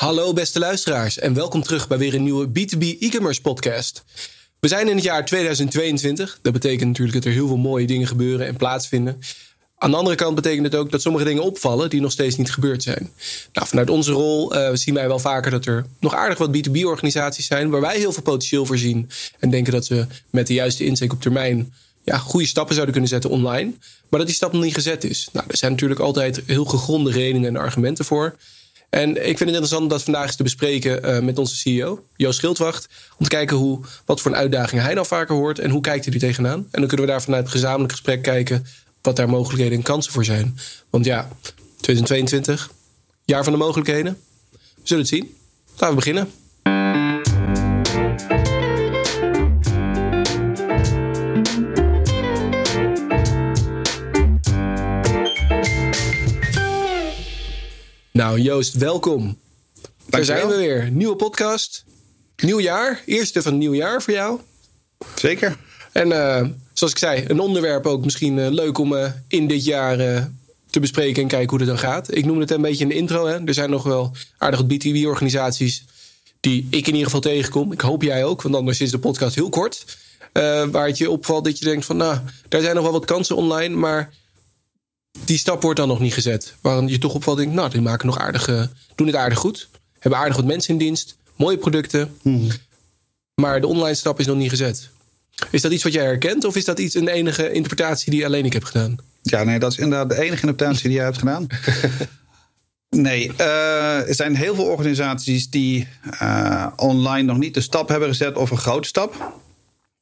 Hallo beste luisteraars en welkom terug bij weer een nieuwe B2B e-commerce podcast. We zijn in het jaar 2022. Dat betekent natuurlijk dat er heel veel mooie dingen gebeuren en plaatsvinden. Aan de andere kant betekent het ook dat sommige dingen opvallen die nog steeds niet gebeurd zijn. Nou, vanuit onze rol uh, zien wij wel vaker dat er nog aardig wat B2B-organisaties zijn waar wij heel veel potentieel voor zien. En denken dat ze met de juiste insteek op termijn ja, goede stappen zouden kunnen zetten online. Maar dat die stap nog niet gezet is. Nou, er zijn natuurlijk altijd heel gegronde redenen en argumenten voor. En ik vind het interessant dat vandaag eens te bespreken uh, met onze CEO, Joost Schildwacht. Om te kijken hoe, wat voor een uitdaging hij nou vaker hoort en hoe kijkt hij er tegenaan. En dan kunnen we daar vanuit het gezamenlijk gesprek kijken wat daar mogelijkheden en kansen voor zijn. Want ja, 2022, jaar van de mogelijkheden. We zullen het zien. Laten we beginnen. Nou, Joost, welkom. Daar zijn we weer. Nieuwe podcast. Nieuw jaar. Eerste van het nieuw jaar voor jou. Zeker. En uh, zoals ik zei, een onderwerp ook misschien uh, leuk om uh, in dit jaar te bespreken en kijken hoe het dan gaat. Ik noemde het een beetje in de intro. Hè. Er zijn nog wel aardig wat BTW-organisaties die ik in ieder geval tegenkom. Ik hoop jij ook, want anders is de podcast heel kort. waar het je opvalt dat je denkt van, nou, daar zijn nog wel wat kansen online, maar die stap wordt dan nog niet gezet. Waarom je toch opvalt, denk nou, die maken nog aardige, doen het aardig goed. Hebben aardig wat mensen in dienst. Mooie producten. Hmm. Maar de online stap is nog niet gezet. Is dat iets wat jij herkent? Of is dat iets een enige interpretatie die alleen ik heb gedaan? Ja, nee, dat is inderdaad de enige interpretatie die jij hebt gedaan. Nee, uh, er zijn heel veel organisaties die uh, online nog niet de stap hebben gezet of een grote stap.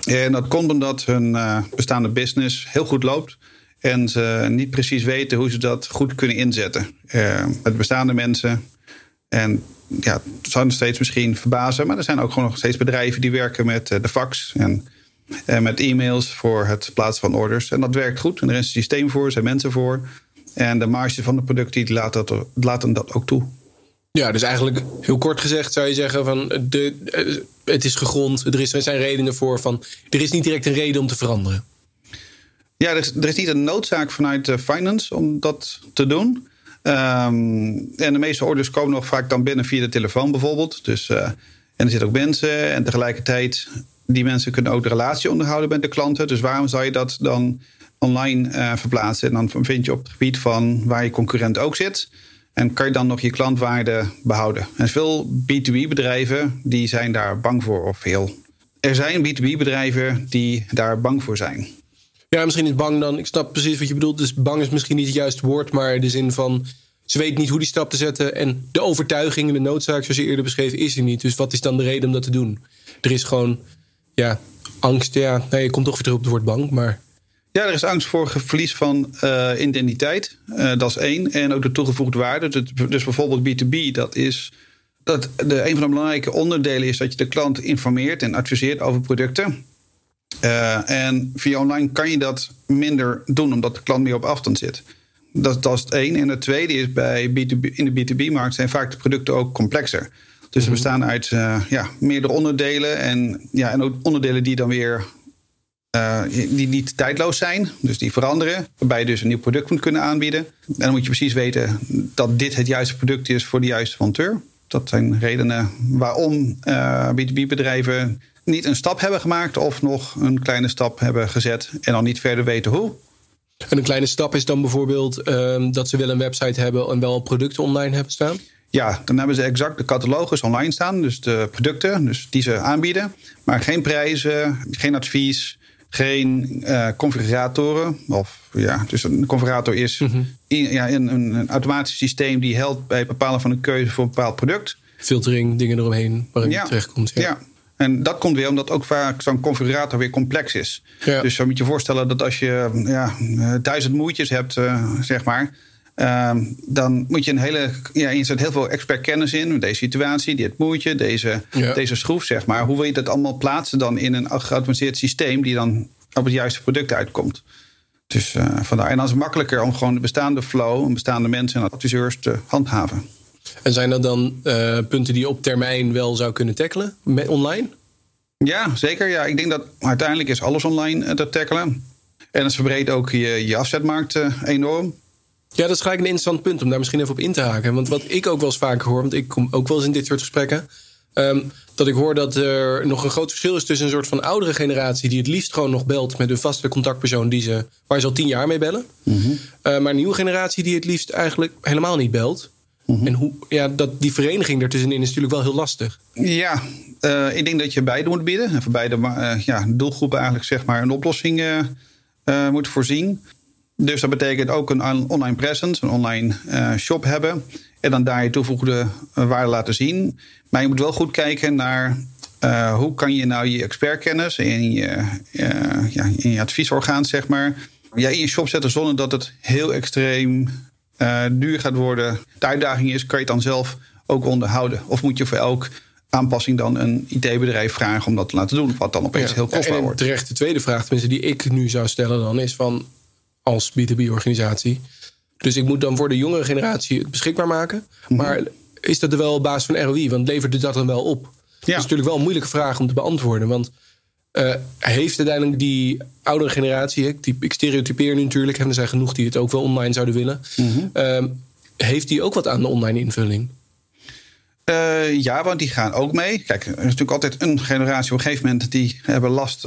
En dat komt omdat hun uh, bestaande business heel goed loopt. En ze niet precies weten hoe ze dat goed kunnen inzetten. Uh, met bestaande mensen. En ja, het zou nog steeds misschien verbazen. Maar er zijn ook gewoon nog steeds bedrijven die werken met uh, de fax. En met e-mails voor het plaatsen van orders. En dat werkt goed. En er is een systeem voor, er zijn mensen voor. En de marge van de producten laten dat, laten dat ook toe. Ja, dus eigenlijk heel kort gezegd zou je zeggen van de, het is gegrond, er, er zijn redenen voor van er is niet direct een reden om te veranderen. Ja, er is, niet een noodzaak vanuit de finance om dat te doen. Um, en de meeste orders komen nog vaak dan binnen via de telefoon bijvoorbeeld. Dus, uh, en er zitten ook mensen en tegelijkertijd die mensen kunnen ook de relatie onderhouden met de klanten. Dus waarom zou je dat dan online uh, verplaatsen? En dan vind je op het gebied van waar je concurrent ook zit. En kan je dan nog je klantwaarde behouden? En veel B2B-bedrijven die zijn daar bang voor. Of heel. Er zijn B2B-bedrijven die daar bang voor zijn. Ja, misschien is bang dan. Ik snap precies wat je bedoelt. Dus bang is misschien niet het juiste woord, maar de zin van. Ze weet niet hoe die stap te zetten. En de overtuiging en de noodzaak, zoals je eerder beschreef, is er niet. Dus wat is dan de reden om dat te doen? Er is gewoon, ja, angst. Ja, nee, je komt toch weer terug op het woord bang, maar. Ja, er is angst voor verlies van uh, identiteit. Uh, dat is één. En ook de toegevoegde waarde. Dus, dus bijvoorbeeld B2B, dat is. Dat de, een van de belangrijke onderdelen is dat je de klant informeert en adviseert over producten. Uh, en via online kan je dat minder doen, omdat de klant meer op afstand zit. Dat, dat is het één. En het tweede is bij B2B, in de B2B-markt zijn vaak de producten ook complexer. Dus ze mhm. bestaan uit uh, ja, meerdere onderdelen. En, ja, en ook onderdelen die dan weer uh, die niet tijdloos zijn. Dus die veranderen. Waarbij je dus een nieuw product moet kunnen aanbieden. En dan moet je precies weten dat dit het juiste product is voor de juiste monteur. Dat zijn redenen waarom B2B-bedrijven niet een stap hebben gemaakt of nog een kleine stap hebben gezet en dan niet verder weten hoe. En een kleine stap is dan bijvoorbeeld uh, dat ze wel een website hebben en wel producten online hebben staan? Ja, dan hebben ze exact de catalogus online staan, dus de producten dus die ze aanbieden, maar geen prijzen, geen advies, geen uh, configuratoren. Of, ja, dus een configurator is mhm. in, ja, een, een, automatisch systeem die helpt bij het bepalen van een keuze voor een bepaald product. Filtering, dingen eromheen waarin ja, je terechtkomt. Ja. ja. En dat komt weer omdat ook vaak zo'n configurator weer complex is. Dus zo moet je voorstellen dat als je ja, duizend moertjes hebt, uh, zeg maar. Uh, dan moet je een hele. Ja, je zet heel veel expert kennis in. Deze situatie, dit moertje, deze, deze schroef, zeg maar. Hoe wil je dat allemaal plaatsen dan in een geautomatiseerd systeem die dan op het juiste product uitkomt? Dus uh, vandaar. En dan is het makkelijker om gewoon de bestaande flow, en bestaande mensen en adviseurs te handhaven. En zijn dat dan uh, punten die je op termijn wel zou kunnen tackelen online? Ja, zeker. Ja, ik denk dat uiteindelijk is alles online uh, te tackelen. En het verbreedt ook je, je afzetmarkt uh, enorm. Ja, dat is gelijk een interessant punt om daar misschien even op in te haken. Want wat ik ook wel eens vaker hoor, want ik kom ook wel eens in dit soort gesprekken. Ehm, dat ik hoor dat er nog een groot verschil is tussen een soort van oudere generatie die het liefst gewoon nog belt met een vaste contactpersoon die ze, waar ze al tien jaar mee bellen. Mhm. Uh, maar een nieuwe generatie die het liefst eigenlijk helemaal niet belt. Mhm. En hoe, ja, dat, die vereniging ertussenin is natuurlijk wel heel lastig. Ja, uh, ik denk dat je beide moet bieden. En voor beide uh, ja, doelgroepen eigenlijk zeg maar een oplossing uh, moet voorzien. Dus dat betekent ook een online presence, een online shop hebben. En dan daar je toevoegde waarde laten zien. Maar je moet wel goed kijken naar hoe kan je nou je expertkennis in je, ja, in je adviesorgaan, zeg maar, ja, in je shop zetten zonder dat het heel extreem uh, duur gaat worden. De uitdaging is, kan je het dan zelf ook onderhouden? Of moet je voor elk aanpassing dan een IT-bedrijf vragen om dat te laten doen? Wat dan opeens Ja, heel kostbaar en wordt. terecht de tweede vraag, tenminste die ik nu zou stellen dan, is van als B2B-organisatie. Dus ik moet dan voor de jongere generatie het beschikbaar maken. Mhm. Maar is dat er wel op basis van ROI? Want levert dat dan wel op? Dat is natuurlijk wel een moeilijke vraag om te beantwoorden. Want uh, heeft uiteindelijk die oudere generatie, ik, ik stereotypeer nu natuurlijk, en er zijn genoeg die het ook wel online zouden willen. Mhm. Uh, heeft die ook wat aan de online invulling? Uh, ja, want die gaan ook mee. Kijk, er is natuurlijk altijd een generatie op een gegeven moment die hebben last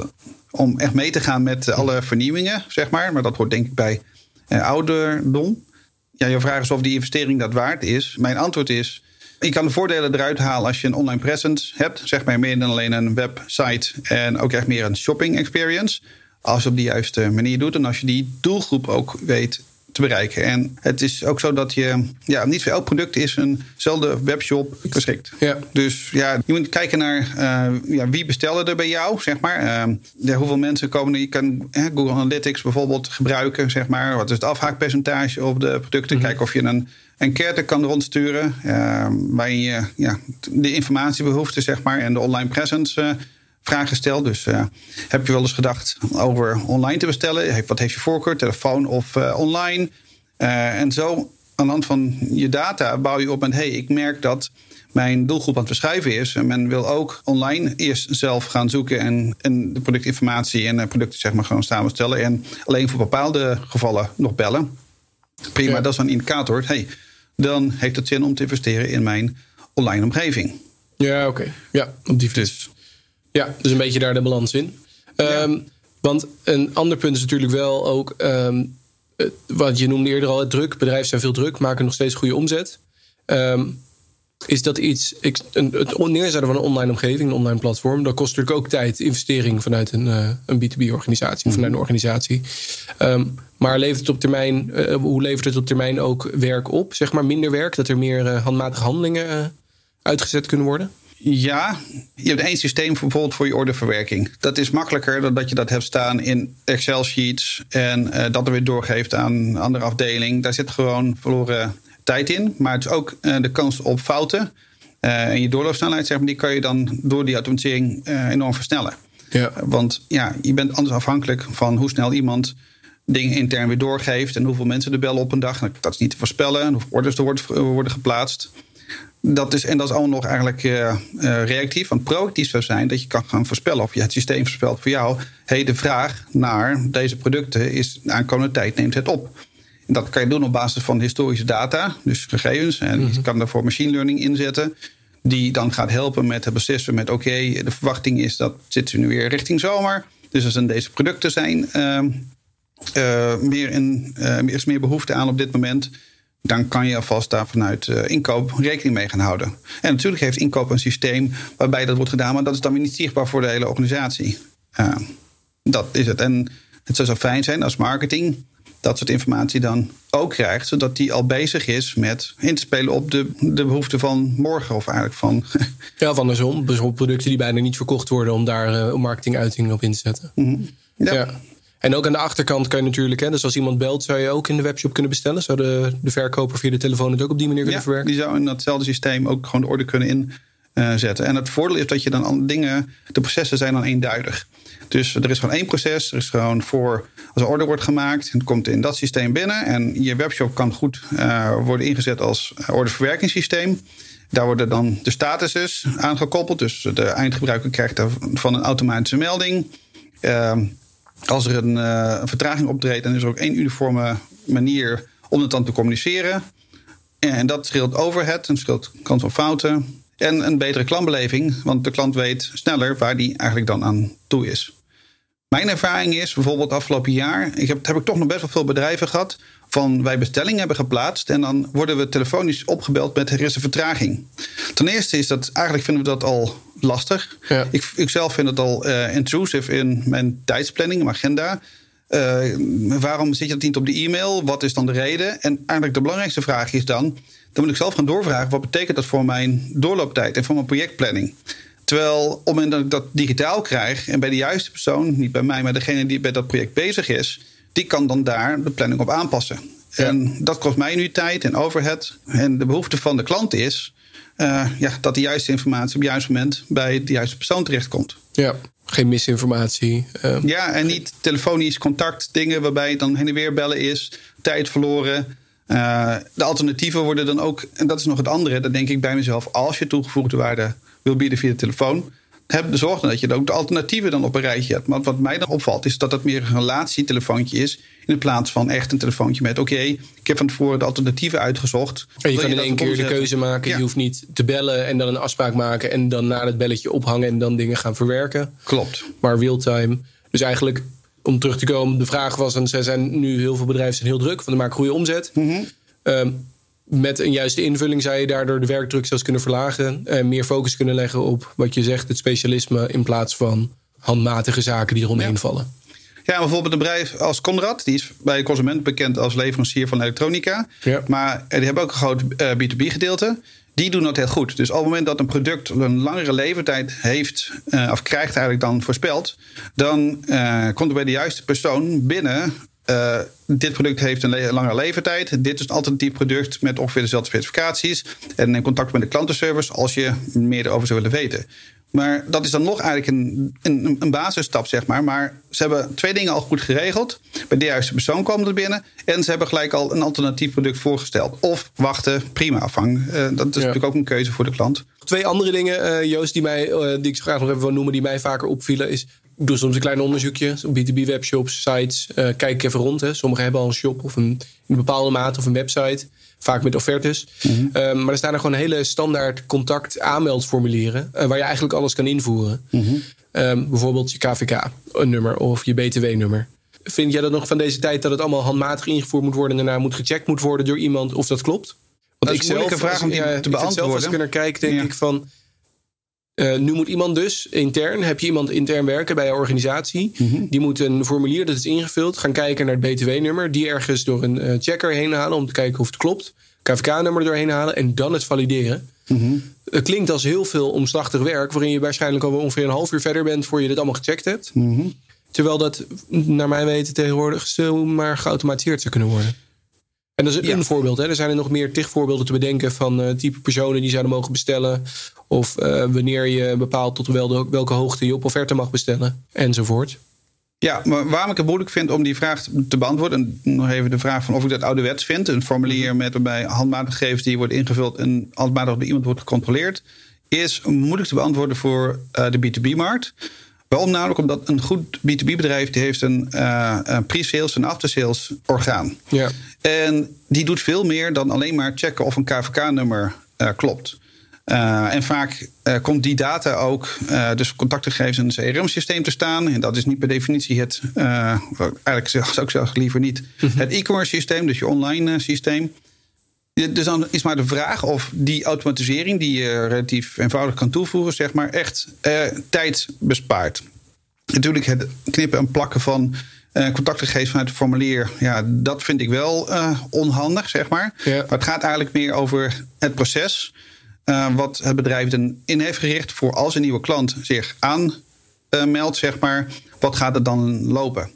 om echt mee te gaan met alle vernieuwingen, zeg maar. Maar dat hoort denk ik bij uh, ouderdom. Ja, je vraag is of die investering dat waard is. Mijn antwoord is, je kan de voordelen eruit halen als je een online presence hebt. Zeg maar meer dan alleen een website en ook echt meer een shopping experience. Als je op de juiste manier doet en als je die doelgroep ook weet te bereiken. En het is ook zo dat je, ja, niet voor elk product is eenzelfde webshop geschikt. Ja. Dus ja, je moet kijken naar uh, ja, wie bestellen er bij jou, zeg maar. Uh, ja, hoeveel mensen komen er. Je kan eh, Google Analytics bijvoorbeeld gebruiken, zeg maar. Wat is het afhaakpercentage op de producten? Mhm. Kijken of je een enquête kan rondsturen. Uh, waarin je ja, de informatiebehoeften, zeg maar, en de online presence uh, vragen stelt. Dus uh, heb je wel eens gedacht over online te bestellen? Wat heeft je voorkeur, telefoon of uh, online? Uh, en zo aan de hand van je data bouw je op met... hey, ik merk dat mijn doelgroep aan het verschuiven is. En men wil ook online eerst zelf gaan zoeken... en, en de productinformatie en de producten zeg maar gewoon samenstellen... en alleen voor bepaalde gevallen nog bellen. Prima, ja. dat is een indicator. Hey, dan heeft het zin om te investeren in mijn online omgeving. Ja, oké. Okay. Ja, op die dus. Ja, dus een beetje daar de balans in. Ja. Um, want een ander punt is natuurlijk wel ook... Um, wat je noemde eerder al, het druk. Bedrijven zijn veel druk, maken nog steeds goede omzet. Um, is dat iets... Ik, een, het neerzetten van een online omgeving, een online platform... dat kost natuurlijk ook tijd, investering vanuit een, uh, een B2B-organisatie... Mm. vanuit een organisatie. maar levert het op termijn... Uh, hoe levert het op termijn ook werk op? Zeg maar minder werk, dat er meer uh, handmatige handelingen uitgezet kunnen worden? Ja, je hebt één systeem bijvoorbeeld voor je orderverwerking. Dat is makkelijker dan dat je dat hebt staan in Excel-sheets en uh, dat er weer doorgeeft aan een andere afdeling. Daar zit gewoon verloren tijd in. Maar het is ook uh, de kans op fouten. En je doorloopsnelheid, zeg maar, die kan je dan door die automatisering enorm versnellen. Ja. Want ja, je bent anders afhankelijk van hoe snel iemand dingen intern weer doorgeeft en hoeveel mensen er bellen op een dag. Dat is niet te voorspellen. En hoeveel orders er worden, worden geplaatst. Dat is, en dat is allemaal nog eigenlijk uh, uh, reactief. Want proactief zou zijn dat je kan gaan voorspellen. Of je het systeem voorspelt voor jou. Hey, de vraag naar deze producten is de aankomende tijd neemt het op. Dat kan je doen op basis van historische data. Dus gegevens. En mm-hmm. je kan daarvoor machine learning inzetten. Die dan gaat helpen met het beslissen met... oké, okay, de verwachting is dat zitten we nu weer richting zomer. Dus er zijn deze producten zijn... Uh, meer, in, er is meer behoefte aan op dit moment dan kan je alvast daar vanuit uh, inkoop rekening mee gaan houden. En natuurlijk heeft inkoop een systeem waarbij dat wordt gedaan, maar dat is dan weer niet zichtbaar voor de hele organisatie. Uh, dat is het. En het zou zo fijn zijn als marketing dat soort informatie dan ook krijgt, zodat die al bezig is met in te spelen op de, de behoeften van morgen of eigenlijk van. Ja, van de zon. Bijvoorbeeld producten die bijna niet verkocht worden om daar uh, marketinguitingen op in te zetten. Mm-hmm. ja. ja. En ook aan de achterkant kan je natuurlijk, hè, dus als iemand belt, zou je ook in de webshop kunnen bestellen. Zou de, de verkoper via de telefoon het ook op die manier kunnen ja, verwerken? Die zou in datzelfde systeem ook gewoon de orde kunnen inzetten. En het voordeel is dat je dan dingen, de processen zijn dan eenduidig. Dus er is gewoon één proces. Er is gewoon voor als een order wordt gemaakt, het komt in dat systeem binnen. En je webshop kan goed uh, worden ingezet als orderverwerkingssysteem. Daar worden dan de statuses aangekoppeld. Dus de eindgebruiker krijgt daarvan een automatische melding. Uh, als er een, uh, een, vertraging optreedt, dan is er ook één uniforme manier om het dan te communiceren. En dat scheelt overhead, en scheelt kans van fouten. En een betere klantbeleving, want de klant weet sneller waar die eigenlijk dan aan toe is. Mijn ervaring is bijvoorbeeld afgelopen jaar, ik heb, heb ik toch nog best wel veel bedrijven gehad, van wij bestellingen hebben geplaatst en dan worden we telefonisch opgebeld met er is een vertraging. Ten eerste is dat, eigenlijk vinden we dat al lastig. Ja. Ik, ik zelf vind het al uh, intrusive in mijn tijdsplanning, mijn agenda. Uh, waarom zit je dat niet op de e-mail? Wat is dan de reden? En eigenlijk de belangrijkste vraag is dan... dan moet ik zelf gaan doorvragen... wat betekent dat voor mijn doorlooptijd en voor mijn projectplanning? Terwijl op het moment dat ik dat digitaal krijg... en bij de juiste persoon, niet bij mij... maar degene die bij dat project bezig is... die kan dan daar de planning op aanpassen. Ja. En dat kost mij nu tijd en overhead. En de behoefte van de klant is... Uh, ja, dat de juiste informatie op het juiste moment... bij de juiste persoon terechtkomt. Ja, geen misinformatie. Uh, ja, en niet telefonisch contact, dingen waarbij het dan heen en weer bellen is, tijd verloren. Uh, de alternatieven worden dan ook, en dat is nog het andere, dat denk ik bij mezelf, als je toegevoegde waarde wil bieden via de telefoon, heb zorg dan dat je ook de alternatieven dan op een rijtje hebt. Maar wat mij dan opvalt, is dat het meer een relatietelefoontje is. In plaats van echt een telefoontje met: oké, okay, ik heb van tevoren de alternatieven uitgezocht. En je kan in één keer de keuze maken. Ja. Je hoeft niet te bellen en dan een afspraak maken. En dan na het belletje ophangen en dan dingen gaan verwerken. Klopt. Maar real-time. Dus eigenlijk, om terug te komen, de vraag was: en zij zijn nu heel veel bedrijven zijn heel druk, want ze maken goede omzet. Mm -hmm. um, met een juiste invulling zou je daardoor de werkdruk zelfs kunnen verlagen. En meer focus kunnen leggen op wat je zegt, het specialisme. In plaats van handmatige zaken die eromheen ja. vallen. Ja, bijvoorbeeld een bedrijf als Conrad. Die is bij consument bekend als leverancier van elektronica. Ja. Maar die hebben ook een groot uh, B2B gedeelte. Die doen dat heel goed. Dus op het moment dat een product een langere levertijd heeft... Uh, of krijgt eigenlijk dan voorspeld... dan uh, komt er bij de juiste persoon binnen... Uh, dit product heeft een le langere levertijd. Dit is een alternatief product met ongeveer dezelfde specificaties. En neem contact met de klantenservice als je meer erover zou willen weten. Maar dat is dan nog eigenlijk een, een, een basisstap, zeg maar. Maar ze hebben twee dingen al goed geregeld. Bij de juiste persoon komen er binnen. En ze hebben gelijk al een alternatief product voorgesteld. Of wachten, prima afvang. Uh, dat is ja. natuurlijk ook een keuze voor de klant. Twee andere dingen, uh, Joost, die, mij, uh, die ik graag nog even wil noemen... die mij vaker opvielen, is... Ik doe soms een klein onderzoekje op B2B webshops, sites. Uh, kijk even rond. Hè. Sommigen hebben al een shop of een, in een bepaalde mate of een website. Vaak met offertes. Mhm. Mm -hmm. uh, maar er staan er gewoon hele standaard contact aanmeldformulieren. Uh, waar je eigenlijk alles kan invoeren. Mm -hmm. um, bijvoorbeeld je KVK nummer of je BTW nummer. Vind jij dat nog van deze tijd dat het allemaal handmatig ingevoerd moet worden... en daarna moet gecheckt moet worden door iemand of dat klopt? Want dat is ik zelf, vraag om die ja, te beantwoorden. Zelf als ik er naar kijk, denk ja. ik van... Uh, nu moet iemand dus intern, heb je iemand intern werken bij je organisatie. Mhm. Mm -hmm. Die moet een formulier dat is ingevuld, gaan kijken naar het BTW-nummer. Die ergens door een uh, checker heen halen om te kijken of het klopt. KVK-nummer doorheen halen en dan het valideren. Mm -hmm. Het klinkt als heel veel omslachtig werk, waarin je waarschijnlijk al ongeveer een half uur verder bent voor je dit allemaal gecheckt hebt. Mm -hmm. Terwijl dat, naar mijn weten, tegenwoordig zomaar geautomatiseerd zou kunnen worden. En dat is Ja. een voorbeeld. Hè. Er zijn er nog meer tig voorbeelden te bedenken van eh, type personen die zouden mogen bestellen. Of eh, wanneer je bepaalt tot wel- welke hoogte je op offerte mag bestellen. Enzovoort. Ja, maar waarom ik het moeilijk vind om die vraag te beantwoorden... en nog even de vraag van of ik dat ouderwets vind... een formulier met waarbij handmatige gegevens die worden ingevuld... en handmatig door iemand wordt gecontroleerd... is moeilijk te beantwoorden voor eh, de B2B-markt. Waarom namelijk? Omdat een goed B2B-bedrijf... die heeft een, uh, een pre-sales en after-sales orgaan. Ja. En die doet veel meer dan alleen maar checken of een KVK-nummer uh, klopt. Uh, en vaak komt die data ook, dus contactgegevens in een CRM-systeem te staan. En dat is niet per definitie het, eigenlijk zou ik zeggen liever niet, het e-commerce systeem, dus je online systeem. Dus dan is maar de vraag of die automatisering, die je relatief eenvoudig kan toevoegen, zeg maar, echt tijd bespaart. Natuurlijk het knippen en plakken van uh, contactgegevens vanuit het formulier, ja, dat vind ik wel uh, onhandig, zeg maar. Ja. Maar het gaat eigenlijk meer over het proces. Uh, wat het bedrijf dan in heeft gericht voor als een nieuwe klant zich aanmeldt, zeg maar, wat gaat er dan lopen?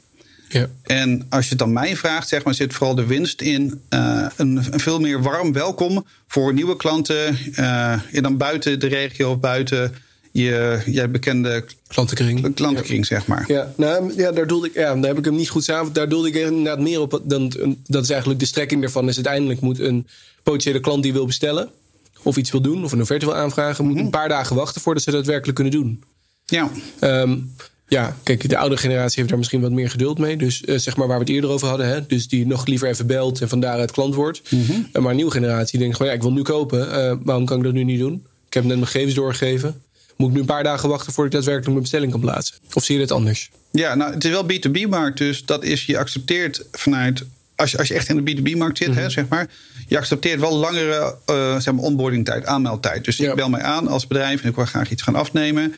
Ja. En als je het dan mij vraagt, zeg maar, zit vooral de winst in uh, een, een, veel meer warm welkom voor nieuwe klanten. Uh, dan buiten de regio of buiten je, je bekende klantenkring, klantenkring ja. zeg maar. Ja, nou, ja, daar doelde ik, ja, daar heb ik hem niet goed samen. Daar doelde ik inderdaad meer op. Dan, dat is eigenlijk de strekking daarvan. Is uiteindelijk moet een potentiële klant die wil bestellen of iets wil doen of een offerte wil aanvragen, moet mm -hmm. een paar dagen wachten voordat ze dat werkelijk kunnen doen. Ja. Um, Ja, kijk, de oude generatie heeft daar misschien wat meer geduld mee. Dus uh, zeg maar waar we het eerder over hadden. Hè? Dus die nog liever even belt en van daaruit klant wordt. Mm -hmm. uh, maar een nieuwe generatie denkt gewoon, ja, ik wil nu kopen. Uh, waarom kan ik dat nu niet doen? Ik heb net mijn gegevens doorgegeven. Moet ik nu een paar dagen wachten voordat ik daadwerkelijk mijn bestelling kan plaatsen? Of zie je het anders? Ja, nou, het is wel B2B-markt. Dus dat is, je accepteert vanuit als je, als je echt in de B2B-markt zit, mm -hmm. hè, zeg maar, je accepteert wel langere zeg maar onboardingtijd, aanmeldtijd. Dus ja. ik bel mij aan als bedrijf en ik wil graag iets gaan afnemen.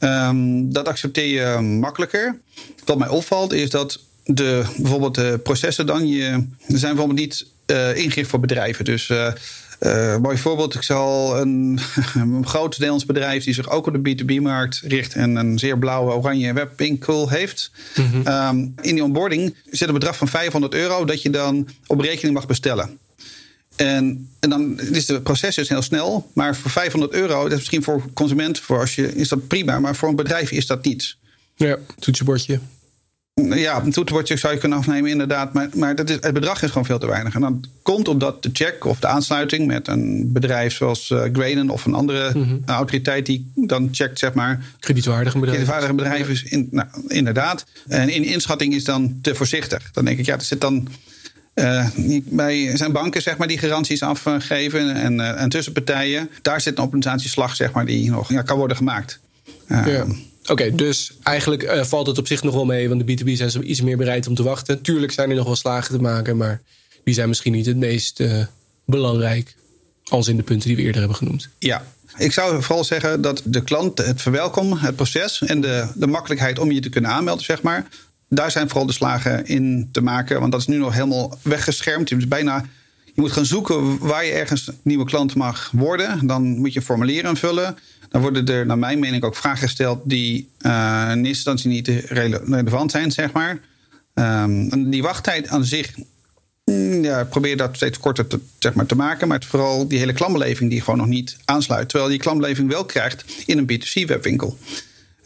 Um, dat accepteer je makkelijker. Wat mij opvalt is dat de, bijvoorbeeld de processen dan, je, er zijn bijvoorbeeld niet uh, ingericht voor bedrijven. Dus uh, uh, mooi voorbeeld, ik zal een, een groot Nederlands bedrijf die zich ook op de B2B-markt richt en een zeer blauwe oranje webwinkel heeft. Mm -hmm. um, in die onboarding zit een bedrag van 500 euro dat je dan op rekening mag bestellen. En, en dan is het proces dus heel snel. Maar voor 500 euro, dat is misschien voor consument, voor als je, is dat prima. Maar voor een bedrijf is dat niets. Ja, toetsenbordje. Ja, een toetsenbordje zou je kunnen afnemen, inderdaad. Maar, maar dat is, het bedrag is gewoon veel te weinig. En dan komt omdat de check of de aansluiting met een bedrijf zoals uh, Graden of een andere mm -hmm. autoriteit die dan checkt, zeg maar. Kredietwaardige bedrijf. Kredietwaardige bedrijf is in, nou, inderdaad. En in inschatting is dan te voorzichtig. Dan denk ik, ja, er zit dan. Uh, bij zijn banken zeg maar, die garanties afgeven en, uh, en tussenpartijen. Daar zit een optimalisatieslag zeg maar, die nog ja, kan worden gemaakt. Uh, ja. Oké, okay, dus eigenlijk valt het op zich nog wel mee, want de B2B zijn ze iets meer bereid om te wachten. Tuurlijk zijn er nog wel slagen te maken, maar die zijn misschien niet het meest belangrijk als in de punten die we eerder hebben genoemd. Ja, ik zou vooral zeggen dat de klant het verwelkomen, het proces en de, de makkelijkheid om je te kunnen aanmelden, zeg maar. Daar zijn vooral de slagen in te maken, want dat is nu nog helemaal weggeschermd. Het is bijna je moet gaan zoeken waar je ergens nieuwe klant mag worden. Dan moet je een formulier invullen. Dan worden er, naar mijn mening, ook vragen gesteld die uh, in eerste instantie niet rele relevant zijn, zeg maar. Um, die wachttijd aan zich, ja, probeer dat steeds korter te, zeg maar, te maken. Maar het vooral die hele klantbeleving die gewoon nog niet aansluit. Terwijl je die klantbeleving wel krijgt in een B2C-webwinkel.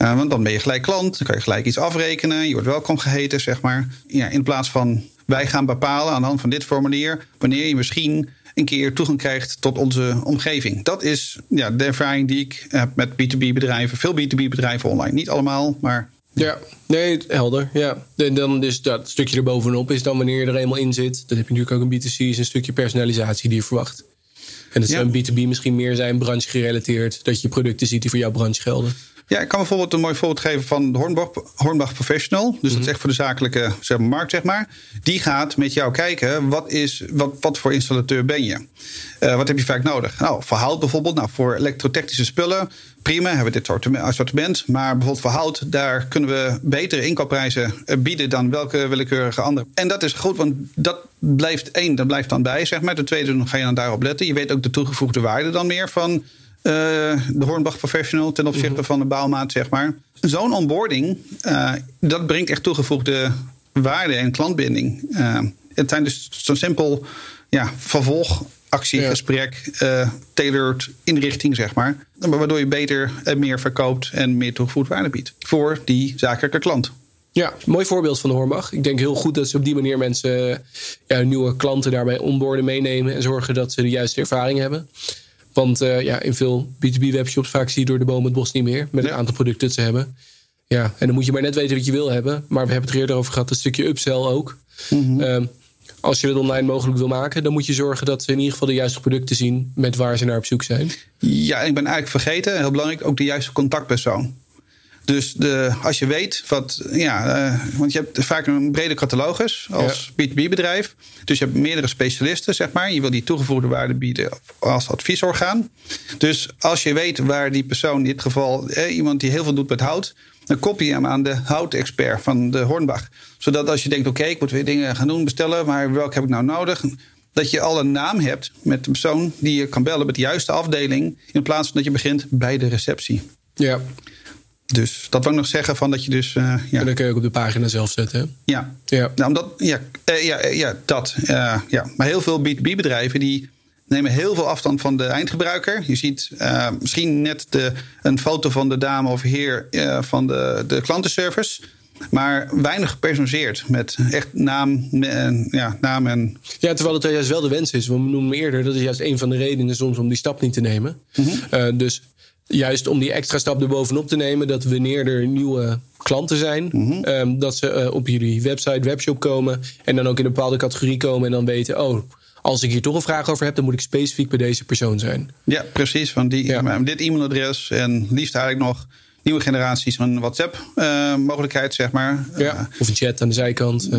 Uh, want dan ben je gelijk klant, dan kan je gelijk iets afrekenen. Je wordt welkom geheten, zeg maar. Ja, in plaats van wij gaan bepalen aan de hand van dit formulier wanneer je misschien een keer toegang krijgt tot onze omgeving. Dat is ja, de ervaring die ik heb met B2B-bedrijven. Veel B2B-bedrijven online. Niet allemaal, maar. Ja, nee, helder. Ja. En dan dus dat stukje erbovenop is dan wanneer je er eenmaal in zit. Dan heb je natuurlijk ook een B2C, is een stukje personalisatie die je verwacht. En dat zou een B2B misschien meer zijn, branche gerelateerd. Dat je producten ziet die voor jouw branche gelden. Ja, ik kan bijvoorbeeld een mooi voorbeeld geven van Hornbach, Hornbach Professional. Dus dat is echt voor de zakelijke zeg maar, markt, zeg maar. Die gaat met jou kijken, wat, is, wat, wat voor installateur ben je? Uh, wat heb je vaak nodig? Nou, voor hout bijvoorbeeld. Nou, voor elektrotechnische spullen, prima, hebben we dit assortiment. Maar bijvoorbeeld voor hout, daar kunnen we betere inkoopprijzen bieden dan welke willekeurige andere. En dat is goed, want dat blijft één, dat blijft dan bij, zeg maar. De tweede, dan ga je dan daarop letten. Je weet ook de toegevoegde waarde dan meer van uh, de Hornbach Professional ten opzichte mm-hmm. van de bouwmaat, zeg maar. Zo'n onboarding, uh, dat brengt echt toegevoegde waarde en klantbinding. Uh, het zijn dus zo'n simpel ja, vervolgactie, ja. gesprek, tailored inrichting, zeg maar. Waardoor je beter en meer verkoopt en meer toegevoegde waarde biedt voor die zakelijke klant. Ja, mooi voorbeeld van de Hornbach. Ik denk heel goed dat ze op die manier mensen, ja, nieuwe klanten daarbij onboorden meenemen en zorgen dat ze de juiste ervaring hebben. Want uh, ja, in veel B2B-webshops vaak zie je door de boom het bos niet meer. Met een aantal producten dat ze hebben. Ja, en dan moet je maar net weten wat je wil hebben. Maar we hebben het er eerder over gehad, een stukje upsell ook. Mm-hmm. Uh, als je het online mogelijk wil maken, dan moet je zorgen dat ze in ieder geval de juiste producten zien met waar ze naar op zoek zijn. Ja, ik ben eigenlijk vergeten, heel belangrijk, ook de juiste contactpersoon. Dus de, als je weet wat, ja, uh, want je hebt vaak een brede catalogus als ja. B2B-bedrijf. Dus je hebt meerdere specialisten, zeg maar. Je wil die toegevoegde waarde bieden als adviesorgaan. Dus als je weet waar die persoon, in dit geval eh, iemand die heel veel doet met hout, dan koppel je hem aan de houtexpert van de Hornbach. Zodat als je denkt, oké, okay, ik moet weer dingen gaan doen, bestellen, maar welke heb ik nou nodig? Dat je al een naam hebt met de persoon die je kan bellen met de juiste afdeling, in plaats van dat je begint bij de receptie. Ja. Dus dat wil ik nog zeggen van dat je dus. Uh, ja. En dan kun je ook op de pagina zelf zetten. Ja. Ja. Nou, omdat, ja, uh, ja, ja, dat. Uh, ja. Maar heel veel B2B-bedrijven die nemen heel veel afstand van de eindgebruiker. Je ziet misschien net de, een foto van de dame of heer van de, de klantenservice. Maar weinig gepersonaliseerd met echt naam en, ja, naam en. Ja, terwijl het juist wel de wens is. We noemen eerder, dat is juist een van de redenen soms om die stap niet te nemen. Mm -hmm. dus juist om die extra stap erbovenop te nemen, dat wanneer er nieuwe klanten zijn. Mhm. Ehm, dat ze eh, op jullie website, webshop komen. En dan ook in een bepaalde categorie komen. En dan weten, oh, als ik hier toch een vraag over heb, dan moet ik specifiek bij deze persoon zijn. Ja, precies. Van die, Ja. dit e-mailadres en liefst eigenlijk nog nieuwe generaties een WhatsApp-mogelijkheid, zeg maar. Ja. Of een chat aan de zijkant. eh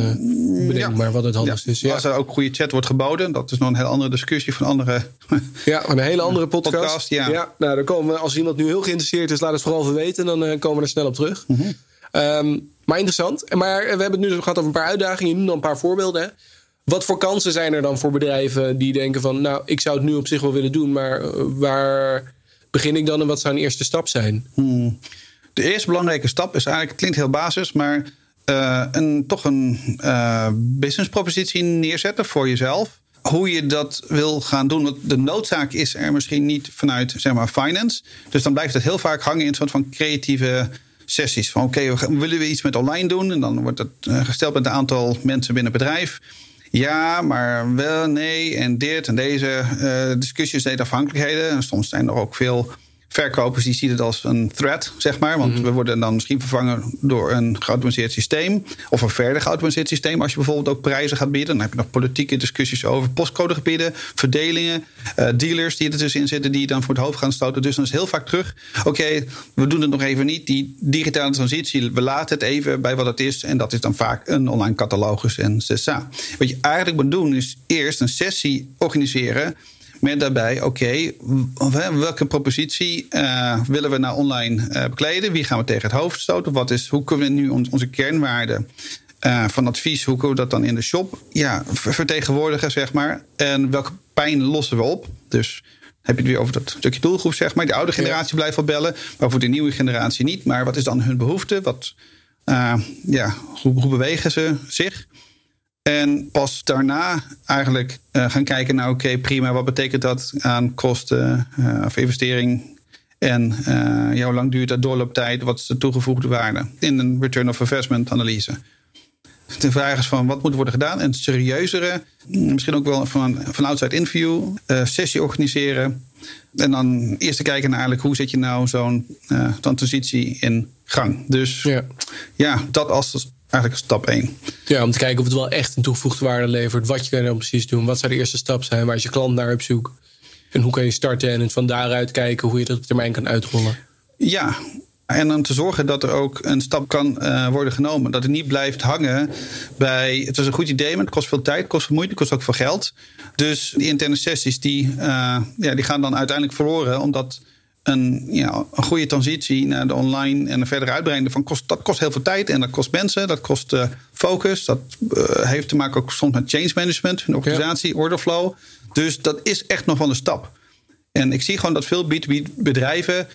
bedenk ja. maar wat het handigst is. Ja. Als er ook goede chat wordt geboden, dat is nog een heel andere discussie van andere. Ja, een hele andere podcast. Podcast, ja. nou, dan komen we, als iemand nu heel geïnteresseerd is, laat het vooral even weten. Dan eh, komen we er snel op terug. Mhm. Ehm, maar interessant. Maar we hebben het nu gehad over een paar uitdagingen. Nu dan een paar voorbeelden. Hè. Wat voor kansen zijn er dan voor bedrijven die denken van... nou, ik zou het nu op zich wel willen doen... maar eh, waar begin ik dan en wat zou een eerste stap zijn? De eerste belangrijke stap is eigenlijk, het klinkt heel basis, maar eh, een, toch een eh businesspropositie neerzetten voor jezelf. Hoe je dat wil gaan doen. Want de noodzaak is er misschien niet vanuit zeg maar, finance. Dus dan blijft het heel vaak hangen in een soort van creatieve sessies. Van oké, gaan- willen we iets met online doen? En dan wordt het eh, gesteld met een aantal mensen binnen het bedrijf. Ja, maar wel, nee en dit en deze eh, discussies, deze afhankelijkheden. En soms zijn er ook veel verkopers die zien het als een threat, zeg maar. Want we worden dan misschien vervangen door een geautomatiseerd systeem. Of een verder geautomatiseerd systeem. Als je bijvoorbeeld ook prijzen gaat bieden. Dan heb je nog politieke discussies over postcodegebieden, verdelingen, eh, dealers die er tussenin zitten die dan voor het hoofd gaan stoten. Dus dan is heel vaak terug. Oké, we doen het nog even niet. Die digitale transitie, we laten het even bij wat het is. En dat is dan vaak een online catalogus en CSA. Wat je eigenlijk moet doen is eerst een sessie organiseren. Met daarbij, oké, welke propositie eh, willen we nou online eh, bekleden? Wie gaan we tegen het hoofd stoten? Wat is, hoe kunnen we nu ons- onze kernwaarden eh, van advies, hoe kunnen we dat dan in de shop ja, ver- vertegenwoordigen, zeg maar? En welke pijn lossen we op? Dus heb je het weer over dat stukje doelgroep, zeg maar. De oude generatie blijft wel bellen, maar voor de nieuwe generatie niet. Maar wat is dan hun behoefte? Wat, ja, hoe, hoe bewegen ze zich? En pas daarna eigenlijk eh, gaan kijken naar, oké, prima, wat betekent dat aan kosten eh, of investering? En eh, ja, hoe lang duurt dat doorlooptijd? Wat is de toegevoegde waarde? In een return of investment analyse. De vraag is van wat moet worden gedaan? Een serieuzere, misschien ook wel van, van outside interview, sessie organiseren. En dan eerst te kijken naar eigenlijk hoe zet je nou zo'n zo'n transitie in gang. Dus Ja. ja, dat als eigenlijk stap 1. ja, om te kijken of het wel echt een toegevoegde waarde levert. Wat je kan dan precies doen. Wat zou de eerste stap zijn? Waar is je klant naar op zoek? En hoe kan je starten en het van daaruit kijken hoe je dat op termijn kan uitrollen? Ja, en dan te zorgen dat er ook een stap kan eh, worden genomen. Dat het niet blijft hangen bij. Het was een goed idee, maar het kost veel tijd, kost veel moeite, kost ook veel geld. Dus die interne sessies die, eh, ja, die gaan dan uiteindelijk verloren, omdat een, ja, een goede transitie naar de online en een verdere uitbreiding van kost, dat kost heel veel tijd en dat kost mensen, dat kost eh, focus. Dat eh, heeft te maken ook soms met change management, een organisatie, order flow. Dus dat is echt nog wel een stap. En ik zie gewoon dat veel B2B bedrijven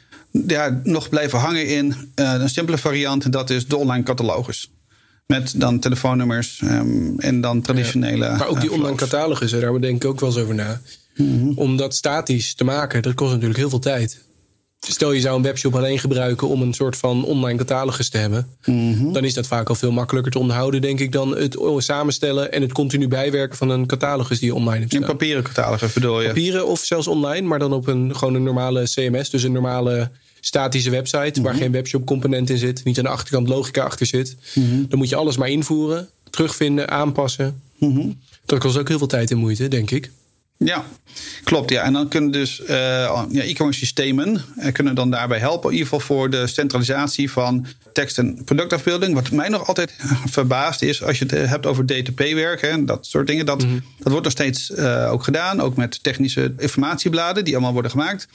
ja, nog blijven hangen in eh, een simpele variant. En dat is de online catalogus. Met dan telefoonnummers ehm, en dan traditionele. Maar ook die online catalogus, daar denk ik ook wel eens over na. Om dat statisch te maken, dat kost natuurlijk heel veel tijd. Stel je zou een webshop alleen gebruiken om een soort van online catalogus te hebben. Dan is dat vaak al veel makkelijker te onderhouden, denk ik, dan het samenstellen en het continu bijwerken van een catalogus die je online hebt staan. papieren catalogus bedoel je? Papieren of zelfs online, maar dan op een, gewoon een normale CMS. Dus een normale statische website waar geen webshop component in zit. Niet aan de achterkant logica achter zit. Dan moet je alles maar invoeren, terugvinden, aanpassen. Dat kost ook heel veel tijd en moeite, denk ik. Ja, klopt. Ja. En dan kunnen dus eh, ja, e-commerce systemen eh, kunnen dan daarbij helpen. In ieder geval voor de centralisatie van tekst- en productafbeelding. Wat mij nog altijd verbaast is als je het hebt over DTP-werk en dat soort dingen. Dat, dat wordt nog steeds eh, ook gedaan. Ook met technische informatiebladen die allemaal worden gemaakt.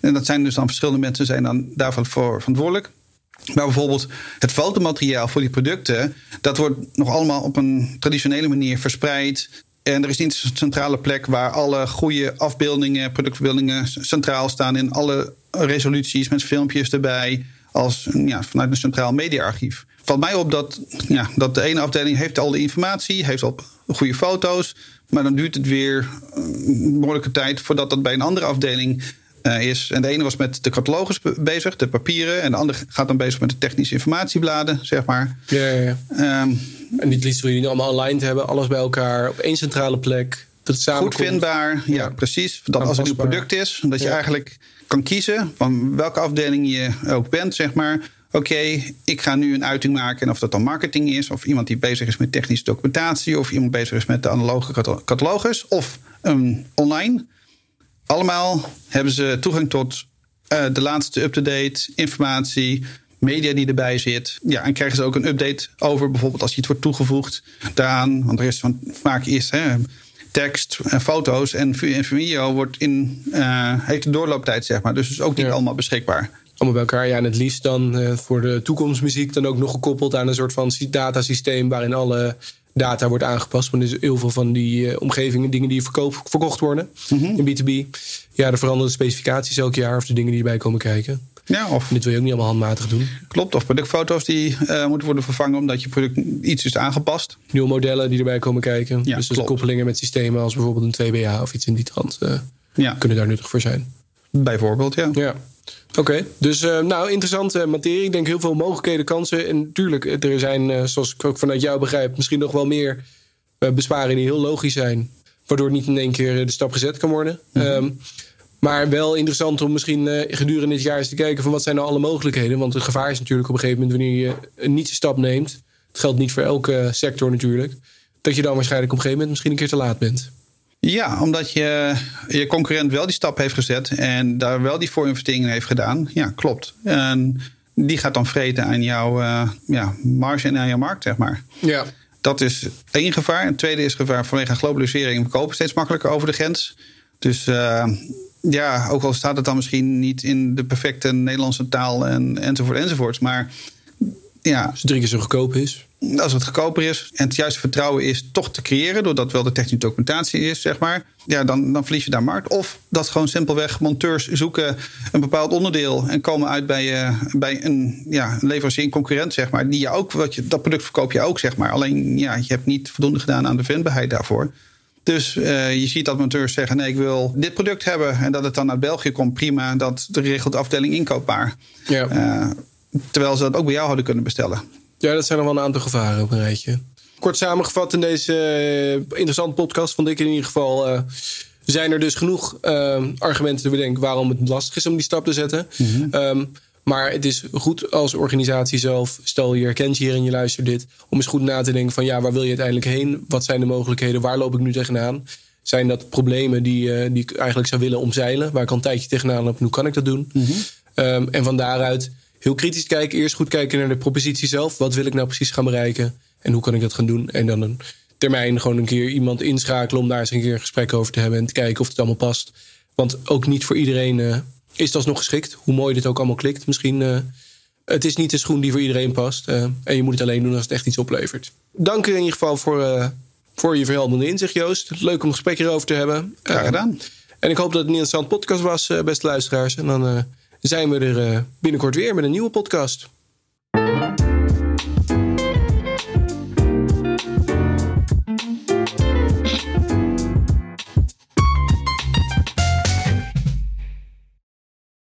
En dat zijn dus dan verschillende mensen zijn dan daarvoor voor verantwoordelijk. Maar bijvoorbeeld het fotomateriaal voor die producten, dat wordt nog allemaal op een traditionele manier verspreid. En er is niet een centrale plek waar alle goede afbeeldingen, productverbeeldingen centraal staan in alle resoluties met filmpjes erbij, als ja, vanuit een centraal mediaarchief. Valt mij op dat, ja, dat de ene afdeling heeft al de informatie, heeft al goede foto's, maar dan duurt het weer een behoorlijke tijd voordat dat bij een andere afdeling eh, is. En de ene was met de catalogus be- bezig, de papieren. En de andere gaat dan bezig met de technische informatiebladen, zeg maar. Ja, ja, ja. Ehm, En niet liefst wil je die allemaal online te hebben, alles bij elkaar op één centrale plek. Dat het samen goed vindbaar, ja, precies. Dat als er een product is, dat je Ja. eigenlijk kan kiezen van welke afdeling je ook bent, zeg maar. Oké, ik ga nu een uiting maken. En of dat dan marketing is, of iemand die bezig is met technische documentatie, of iemand bezig is met de analoge catalogus, of um, online. Allemaal hebben ze toegang tot uh, de laatste up-to-date informatie, media die erbij zit. Ja, en krijgen ze ook een update over bijvoorbeeld als je iets wordt toegevoegd daaraan. Want er is van, vaak eerst hè, tekst en foto's en, video wordt in, uh, heeft een doorlooptijd, zeg maar. Dus is ook niet allemaal beschikbaar. Allemaal bij elkaar. Ja, en het liefst dan uh, voor de toekomstmuziek dan ook nog gekoppeld aan een soort van datasysteem waarin alle data wordt aangepast. Want er is heel veel van die uh, omgevingen, dingen die verkoop, verkocht worden mm -hmm. in B2B. Ja, er veranderen de specificaties elk jaar of de dingen die erbij komen kijken. Ja, of, dit wil je ook niet allemaal handmatig doen. Klopt, of productfoto's die uh, moeten worden vervangen omdat je product iets is aangepast. Nieuwe modellen die erbij komen kijken. Ja, dus, dus koppelingen met systemen als bijvoorbeeld een 2BA of iets in die trant uh, ja. kunnen daar nuttig voor zijn. Bijvoorbeeld, ja. ja. Oké, dus uh, nou, interessante materie. Ik denk heel veel mogelijkheden, kansen. En natuurlijk, er zijn, zoals ik ook vanuit jou begrijp, misschien nog wel meer besparingen die heel logisch zijn. Waardoor niet in één keer de stap gezet kan worden. Mm -hmm. um, maar wel interessant om misschien uh, gedurende dit jaar eens te kijken van wat zijn nou alle mogelijkheden. Want het gevaar is natuurlijk op een gegeven moment wanneer je een niet stap neemt. Het geldt niet voor elke sector natuurlijk. Dat je dan waarschijnlijk op een gegeven moment misschien een keer te laat bent. Ja, omdat je, je concurrent wel die stap heeft gezet en daar wel die voorinvesteringen heeft gedaan. Ja, klopt. En die gaat dan vreten aan jouw uh, ja, marge en aan jouw markt, zeg maar. Ja. Dat is één gevaar. Het tweede is gevaar vanwege globalisering. We kopen steeds makkelijker over de grens. Dus uh, ja, ook al staat het dan misschien niet in de perfecte Nederlandse taal en, enzovoort enzovoort. Maar ja. Als het drie keer zo goedkoop is. Als het goedkoper is en het juiste vertrouwen is toch te creëren, doordat wel de technische documentatie is, zeg maar. Ja, dan, dan verlies je daar markt. Of dat gewoon simpelweg monteurs zoeken een bepaald onderdeel en komen uit bij, uh, bij een, ja, leverancier, een concurrent, zeg maar. Die je ook, wat je, dat product verkoop je ook, zeg maar. Alleen ja, je hebt niet voldoende gedaan aan de vindbaarheid daarvoor. Dus uh, je ziet dat monteurs zeggen: nee, ik wil dit product hebben. En dat het dan uit België komt, prima. Dat regelt de afdeling inkoopbaar. Ja. Uh, terwijl ze dat ook bij jou hadden kunnen bestellen. Ja, dat zijn nog wel een aantal gevaren op een rijtje. Kort samengevat in deze uh, interessante podcast vond ik in ieder geval. zijn er dus genoeg argumenten te bedenken waarom het lastig is om die stap te zetten. Mm -hmm. um, maar het is goed als organisatie zelf, stel je herkent je hier en je luistert dit, om eens goed na te denken van ja, waar wil je uiteindelijk heen? Wat zijn de mogelijkheden? Waar loop ik nu tegenaan? Zijn dat problemen die, uh, die ik eigenlijk zou willen omzeilen? Waar ik al een tijdje tegenaan loop? Hoe kan ik dat doen? Mm -hmm. um, en van daaruit heel kritisch kijken. Eerst goed kijken naar de propositie zelf. Wat wil ik nou precies gaan bereiken? En hoe kan ik dat gaan doen? En dan een termijn gewoon een keer iemand inschakelen om daar eens een keer een gesprek over te hebben en te kijken of het allemaal past. Want ook niet voor iedereen uh, is dat nog geschikt. Hoe mooi dit ook allemaal klikt. Misschien, uh, het is niet de schoen die voor iedereen past. Uh, en je moet het alleen doen als het echt iets oplevert. Dank in ieder geval voor, voor je verhelderende inzicht, Joost. Leuk om een gesprek hierover te hebben. Graag gedaan. En ik hoop dat het een interessante podcast was, beste luisteraars. En dan zijn we er binnenkort weer met een nieuwe podcast.